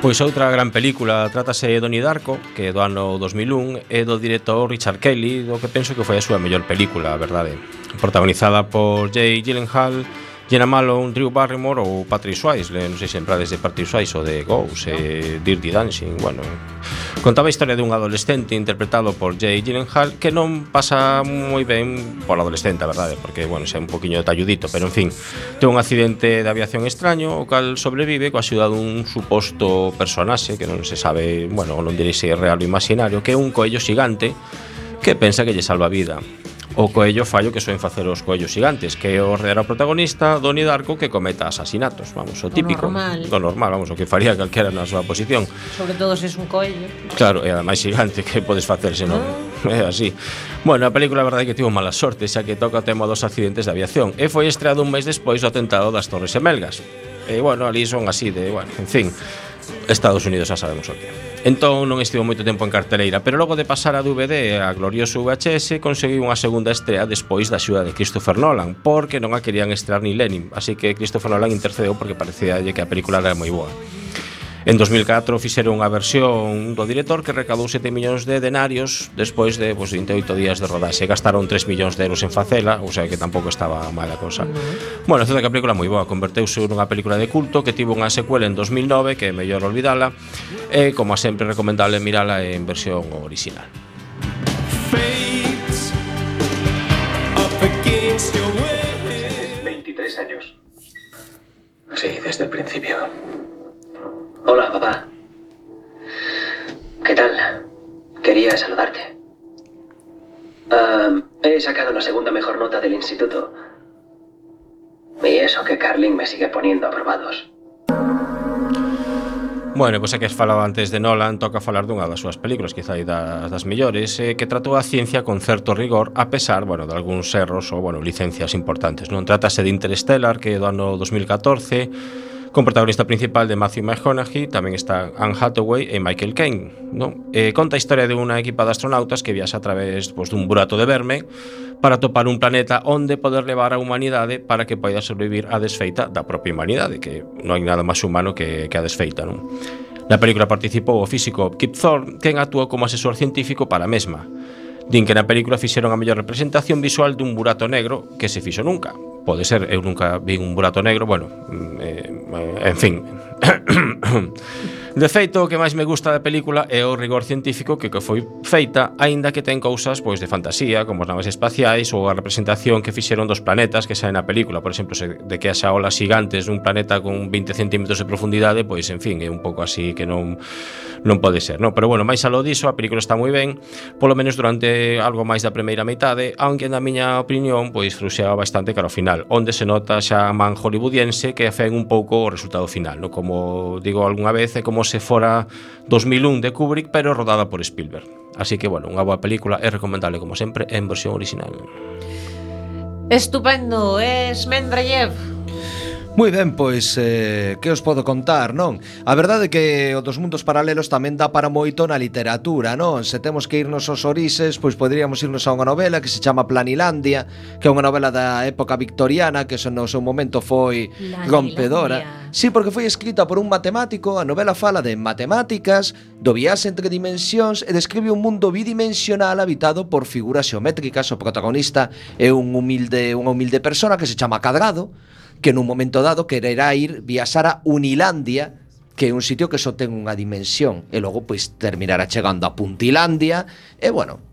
Pois outra gran película trátase de Donnie Darko, que do ano 2001 é do director Richard Kelly, do que penso que foi a súa mellor película, a verdade. Protagonizada por Jay Gyllenhaal, llena malo un Drew Barrymore ou Patrick Swayze, non sei se emprades de Patrick Swayze ou de Ghost, no. eh, Dirty Dancing, bueno. Contaba a historia dun adolescente interpretado por Jay Gyllenhaal que non pasa moi ben por adolescente, a verdade, porque, bueno, xa é un poquinho talludito, pero, en fin, ten un accidente de aviación extraño, o cal sobrevive coa axuda dun suposto personaxe que non se sabe, bueno, non direi se é real ou imaginario, que é un coello xigante que pensa que lle salva a vida. O coello fallo que soen facer os coellos gigantes Que é o ao protagonista Doni Darko que cometa asasinatos Vamos, o típico. O normal, o normal vamos, o que faría calquera na súa posición. Sobre todo se es un coello. Claro, e ademais gigante que podes facer senón ah. É así. Bueno, a película a verdade que tivo mala sorte Xa que toca o tema dos accidentes de aviación E foi estreado un mes despois do atentado das Torres Emelgas E bueno, ali son así de, bueno, en fin Estados Unidos xa sabemos o que é. Entón non estivo moito tempo en carteleira, pero logo de pasar a DVD a glorioso VHS conseguiu unha segunda estrea despois da axuda de Christopher Nolan, porque non a querían estrear ni Lenin, así que Christopher Nolan intercedeu porque parecía que a película era moi boa. En 2004 fixeron unha versión do director que recadou 7 millóns de denarios despois de pues, 28 días de rodaxe. Gastaron 3 millóns de euros en facela, o sea que tampouco estaba mala cosa. Uh -huh. Bueno, é que a película moi boa, converteuse nunha película de culto que tivo unha secuela en 2009 que é mellor olvidala e como sempre recomendable mirala en versión original. 23 años. Sí, desde el principio. Hola, papá. ¿Qué tal? Quería saludarte. Um, he sacado la segunda mejor nota del instituto. Y eso que Carling me sigue poniendo aprobados. Bueno, pois pues, é que falaba antes de Nolan, toca falar dunha das súas películas, quizai das, das millores, eh, que tratou a ciencia con certo rigor, a pesar, bueno, de algúns erros ou, bueno, licencias importantes, non? tratase de Interstellar, que é do ano 2014, con protagonista principal de Matthew McConaughey, tamén está Anne Hathaway e Michael Caine. Non? Eh, conta a historia de unha equipa de astronautas que viaxa a través pois, dun burato de verme para topar un planeta onde poder levar a humanidade para que poida sobrevivir a desfeita da propia humanidade, que non hai nada máis humano que, que a desfeita. Non? Na película participou o físico Kip Thorne, quen actuou como asesor científico para a mesma. Din que na película fixeron a mellor representación visual dun burato negro que se fixo nunca. Pode ser, eu nunca vi un burato negro, bueno, mm, eh, eh, en fin. *coughs* De feito, o que máis me gusta da película é o rigor científico que que foi feita, aínda que ten cousas pois de fantasía, como as naves espaciais ou a representación que fixeron dos planetas que saen na película, por exemplo, se, de que haxa olas gigantes dun planeta con 20 centímetros de profundidade, pois en fin, é un pouco así que non non pode ser, non? Pero bueno, máis aló diso, a película está moi ben, polo menos durante algo máis da primeira metade, aunque na miña opinión pois fruxeaba bastante cara ao final, onde se nota xa a man hollywoodiense que afén un pouco o resultado final, non? Como digo algunha vez, é como como se fora 2001 de Kubrick, pero rodada por Spielberg. Así que, bueno, unha boa película é recomendable, como sempre, en versión original. Estupendo, es Mendrayev. Moi ben, pois, eh, que os podo contar, non? A verdade é que o dos mundos paralelos tamén dá para moito na literatura, non? Se temos que irnos aos orixes, pois poderíamos irnos a unha novela que se chama Planilandia, que é unha novela da época victoriana, que no seu momento foi Planilandia. rompedora. Sí, porque foi escrita por un matemático, a novela fala de matemáticas, do viaxe entre dimensións e describe un mundo bidimensional habitado por figuras xeométricas. O protagonista é un humilde, unha humilde persona que se chama Cadrado, que nun momento dado quererá ir viaxar a Unilandia que é un sitio que só ten unha dimensión e logo pois terminará chegando a Puntilandia e bueno,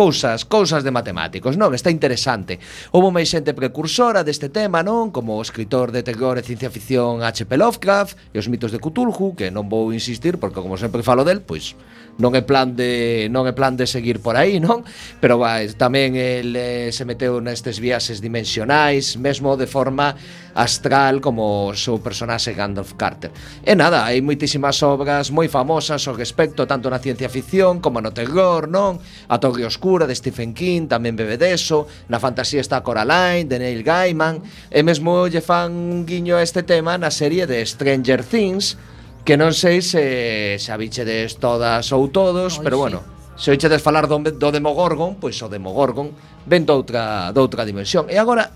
cousas, cousas de matemáticos, non? Está interesante. Houve máis xente precursora deste tema, non? Como o escritor de terror e ciencia ficción H.P. Lovecraft e os mitos de Cthulhu, que non vou insistir porque como sempre falo del, pois non é plan de non é plan de seguir por aí, non? Pero vai, tamén el eh, se meteu nestes viaxes dimensionais, mesmo de forma astral como o seu personaxe Gandalf Carter. E nada, hai moitísimas obras moi famosas ao respecto tanto na ciencia ficción como no terror, non? A Torre Oscura de Stephen King tamén bebe deso, na fantasía está Coraline de Neil Gaiman, e mesmo lle fan un guiño a este tema na serie de Stranger Things, que non sei se xa bichedes todas ou todos, Oi, pero bueno, se oichedes falar do, do Demogorgon, pois o Demogorgon ven doutra, doutra dimensión. E agora,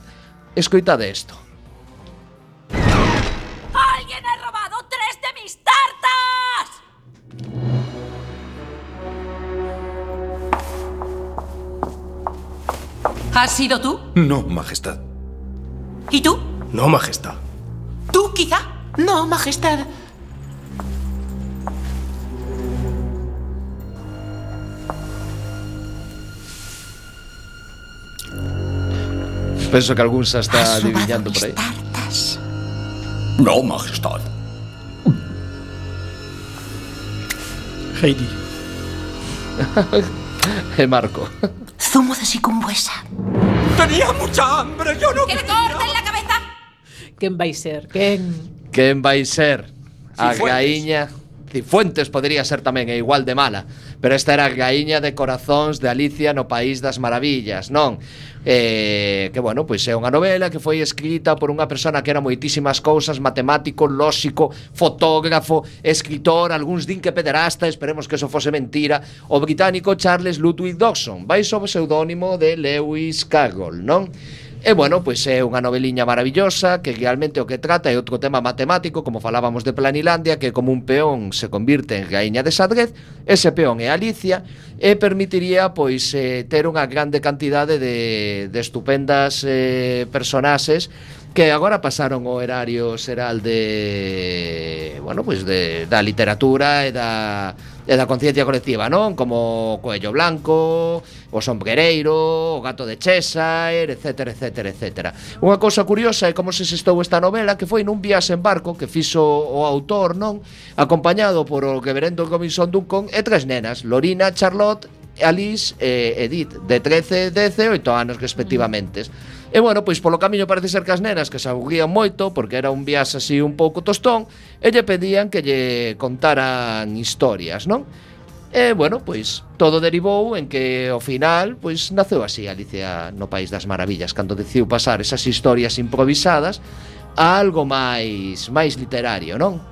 escoitade isto. ¿Has sido tú? No, Majestad. ¿Y tú? No, Majestad. ¿Tú quizá? No, Majestad. Penso que algún xa está adivinando por aí. No, Majestad. Heidi. e *laughs* Marco. Zumo de sicumbuesa. Tenía mucha hambre, yo no. ¡Que le corten la cabeza! Quen vai ser? Quen? Quen vai ser? A Cifuentes. gaiña Cifuentes podría ser tamén, é igual de mala. Pero esta era a Gaiña de Corazóns de Alicia no País das Maravillas, non? Eh, que, bueno, pois é unha novela que foi escrita por unha persona que era moitísimas cousas, matemático, lóxico, fotógrafo, escritor, algúns din que pederasta, esperemos que eso fose mentira, o británico Charles Ludwig Dawson vai sob o pseudónimo de Lewis Carroll, non? E bueno, pois é unha noveliña maravillosa que realmente o que trata é outro tema matemático, como falábamos de Planilandia, que como un peón se convirte en raíña de Sadrez, ese peón é Alicia, e permitiría pois eh, ter unha grande cantidade de, de estupendas eh, personaxes que agora pasaron o erario xeral de bueno, pois de da literatura e da e da conciencia colectiva, non? Como Coello Blanco, o Sombrereiro, o Gato de Cheshire, etc, etc, etc. Unha cousa curiosa é como se xestou esta novela que foi nun viaxe en barco que fixo o autor, non? Acompañado por o reverendo Robinson Duncan e tres nenas, Lorina, Charlotte, Alice e Edith, de 13 e 18 anos respectivamente. Mm. E bueno, pois polo camiño parece ser que as nenas que se aguían moito, porque era un viaxe así un pouco tostón, e lle pedían que lle contaran historias, non? E bueno, pois todo derivou en que ao final pois naceu así Alicia no País das Maravillas, cando decidiu pasar esas historias improvisadas a algo máis máis literario, non?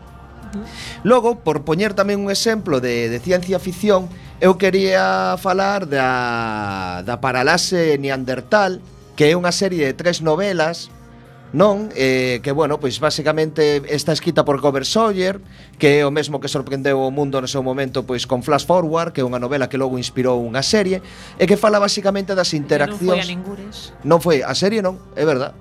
Logo, por poñer tamén un exemplo de, de ciencia ficción, eu quería falar da, da paralase neandertal, que é unha serie de tres novelas non? Eh, que, bueno, pois basicamente está escrita por Robert Sawyer, que é o mesmo que sorprendeu o mundo no seu momento pois con Flash Forward, que é unha novela que logo inspirou unha serie, e que fala basicamente das interaccións... Non foi a ningures. Non foi, a serie non, é verdad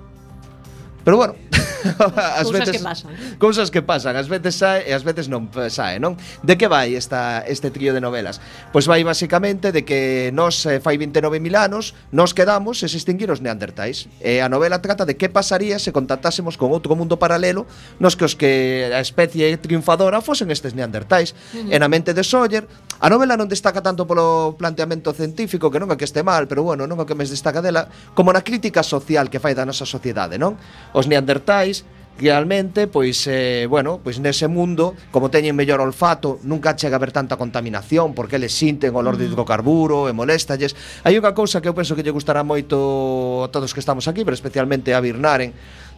Pero bueno, *laughs* as cousas veces que pasan. Cousas que pasan, ás veces sae e ás veces non sae, non? De que vai esta este trío de novelas? Pois vai basicamente de que nos eh, fai 29.000 anos nos quedamos e se extinguir os neandertais. E a novela trata de que pasaría se contactásemos con outro mundo paralelo nos que os que a especie triunfadora fosen estes neandertais. Uh -huh. E na mente de Sawyer A novela non destaca tanto polo planteamento científico, que non é que este mal, pero bueno, non é que me destaca dela, como na crítica social que fai da nosa sociedade, non? Os neandertais, realmente, pois, eh, bueno, pois nese mundo, como teñen mellor olfato, nunca chega a haber tanta contaminación, porque eles sinten olor de mm. hidrocarburo e molestalles. Hai unha cousa que eu penso que lle gustará moito a todos que estamos aquí, pero especialmente a Birnaren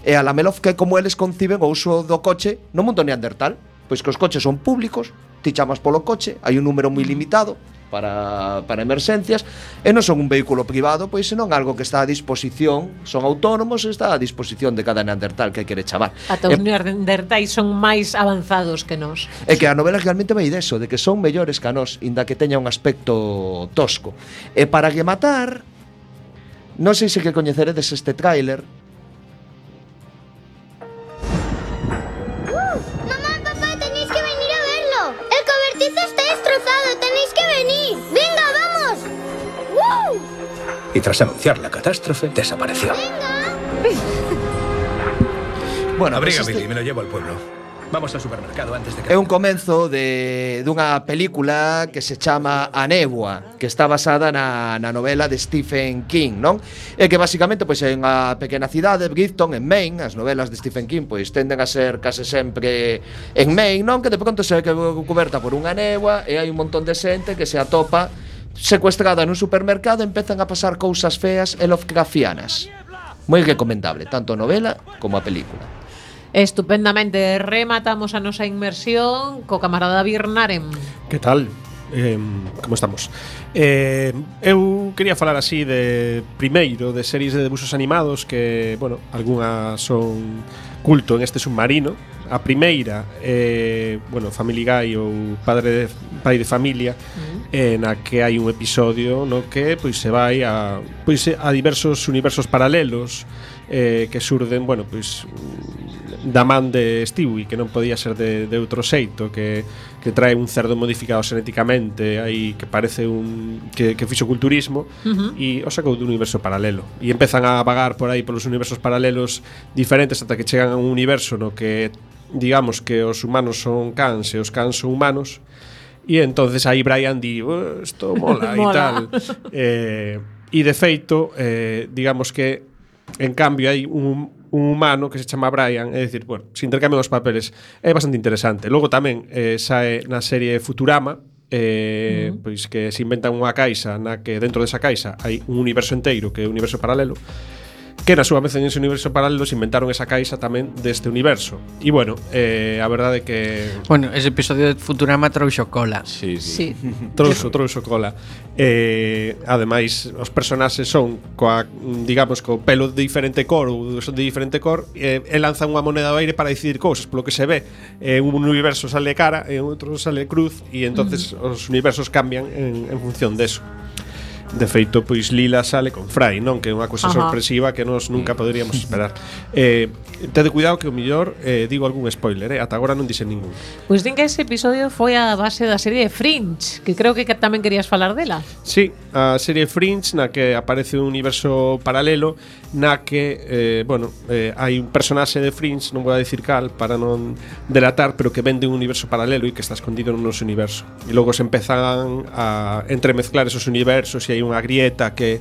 e a Lamelov, que como eles conciben o uso do coche no mundo neandertal. Pois que os coches son públicos, ti chamas polo coche, hai un número moi mm. limitado, para, para emerxencias e non son un vehículo privado, pois senón algo que está a disposición, son autónomos e está a disposición de cada neandertal que quere chamar. Ata os neandertais son máis avanzados que nós. É que a novela realmente vai deso, de que son mellores que a nós, inda que teña un aspecto tosco. E para rematar, non sei se que coñeceredes este tráiler, tras anunciar la catástrofe, desapareció. Bueno, Abriga, pues este... Billy, me lo llevo al pueblo. Vamos ao supermercado antes de que... É un comenzo de dunha película que se chama A Néboa, que está basada na, na novela de Stephen King, non? E que basicamente pois é unha pequena cidade, Brighton, en Maine, as novelas de Stephen King pois tenden a ser case sempre en Maine, non? Que de pronto se que cuberta por unha néboa e hai un montón de xente que se atopa secuestrada nun supermercado empezan a pasar cousas feas e lovecraftianas. Moi recomendable, tanto a novela como a película. Estupendamente, rematamos a nosa inmersión co camarada Birnaren. Que tal? eh, como estamos. Eh, eu quería falar así de primeiro de series de debuxos animados que, bueno, algunhas son culto en este submarino. A primeira, eh, bueno, Family Guy ou Padre de, Pai de Familia, uh -huh. eh, na que hai un episodio no que pois se vai a pois a diversos universos paralelos eh, que surden, bueno, pois da man de Stewie, que non podía ser de, de outro xeito, que, que trae un cerdo modificado xenéticamente, aí que parece un que, que fixo culturismo uh -huh. e o sacou dun universo paralelo. E empezan a vagar por aí polos universos paralelos diferentes ata que chegan a un universo no que digamos que os humanos son cans e os cans son humanos. E entonces aí Brian di, isto oh, mola, *laughs* mola e tal. eh, e de feito, eh, digamos que en cambio hai un un humano que se chama Brian, é dicir, bueno, se intercambian os papeles. É bastante interesante. Logo tamén eh, sae na serie Futurama, eh, mm pois que se inventan unha caixa na que dentro desa caixa hai un universo enteiro que é un universo paralelo que na súa vez en ese universo paralelos inventaron esa caixa tamén deste universo. E bueno, eh, a verdade é que... Bueno, ese episodio de Futurama trouxo cola. Sí, sí. sí. *laughs* Trouxo, trouxo cola. Eh, ademais, os personaxes son coa, digamos, co pelo de diferente cor ou de diferente cor e lanzan unha moneda ao aire para decidir cousas, polo que se ve eh, un universo sale cara e outro sale cruz e entonces uh -huh. os universos cambian en, en función deso. De De feito, pois Lila sale con Fry, non? Que é unha cousa Ajá. sorpresiva que nós nunca mm. poderíamos *laughs* esperar. eh, tede cuidado que o millor eh, digo algún spoiler, eh? ata agora non dixen ningún. Pois din que ese episodio foi a base da serie de Fringe, que creo que tamén querías falar dela. Sí, a serie Fringe na que aparece un universo paralelo na que, eh, bueno, eh, hai un personaxe de Fringe, non vou a dicir cal para non delatar, pero que vende un universo paralelo e que está escondido nun noso universo. E logo se empezan a entremezclar esos universos e hai unha grieta que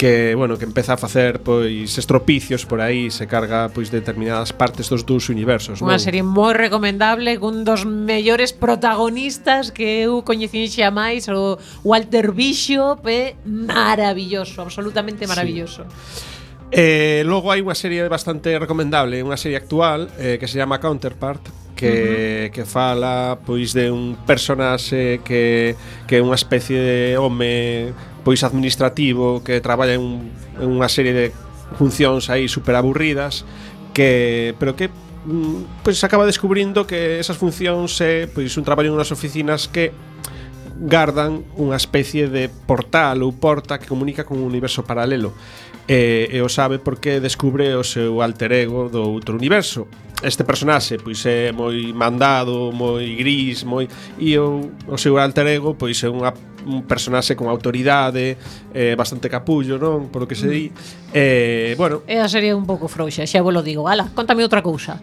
que, bueno, que empeza a facer pois estropicios por aí, se carga pois determinadas partes dos dous universos, Unha serie moi recomendable cun dos mellores protagonistas que eu coñecín xa máis, o Walter Bishop, é maravilloso, absolutamente maravilloso. Sí. Eh, logo hai unha serie bastante recomendable, unha serie actual eh, que se chama Counterpart, que, uh -huh. que fala pois de un personaxe que que é unha especie de home pois administrativo que traballa en, en unha serie de funcións aí super aburridas que pero que mm, pois acaba descubrindo que esas funcións é pois un traballo en unhas oficinas que gardan unha especie de portal ou porta que comunica con un universo paralelo e, e o sabe porque descubre o seu alter ego do outro universo este personaxe pois é moi mandado, moi gris, moi e o, o seu alter ego pois é unha un personaxe con autoridade, eh, bastante capullo, non? Por o que se di. Mm. Eh, bueno, é a serie un pouco frouxa, xa vos lo digo. Ala, contame outra cousa.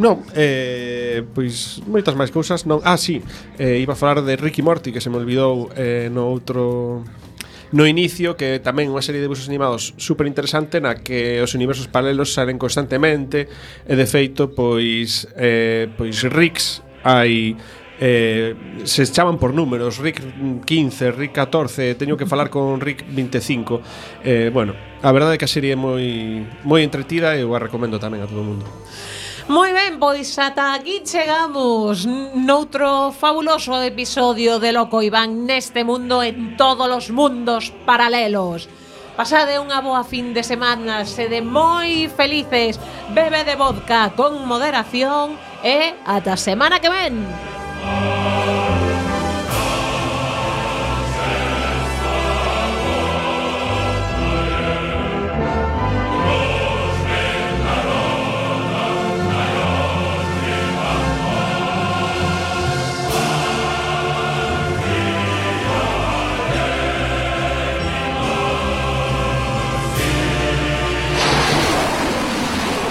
Non, eh, pois moitas máis cousas non. Ah, sí, eh, iba a falar de Ricky Morty que se me olvidou eh, no outro no inicio que tamén unha serie de busos animados super interesante na que os universos paralelos salen constantemente e de feito pois eh, pois Rix hai eh, se chaman por números Rick 15, Rick 14 teño que falar con Rick 25 eh, bueno, a verdade é que a serie é moi moi entretida e o a recomendo tamén a todo o mundo. Moi ben, pois ata aquí chegamos noutro fabuloso episodio de Loco Iván neste mundo en todos os mundos paralelos. Pasade unha boa fin de semana, sede moi felices, bebe de vodka con moderación e ata semana que ven. Oh.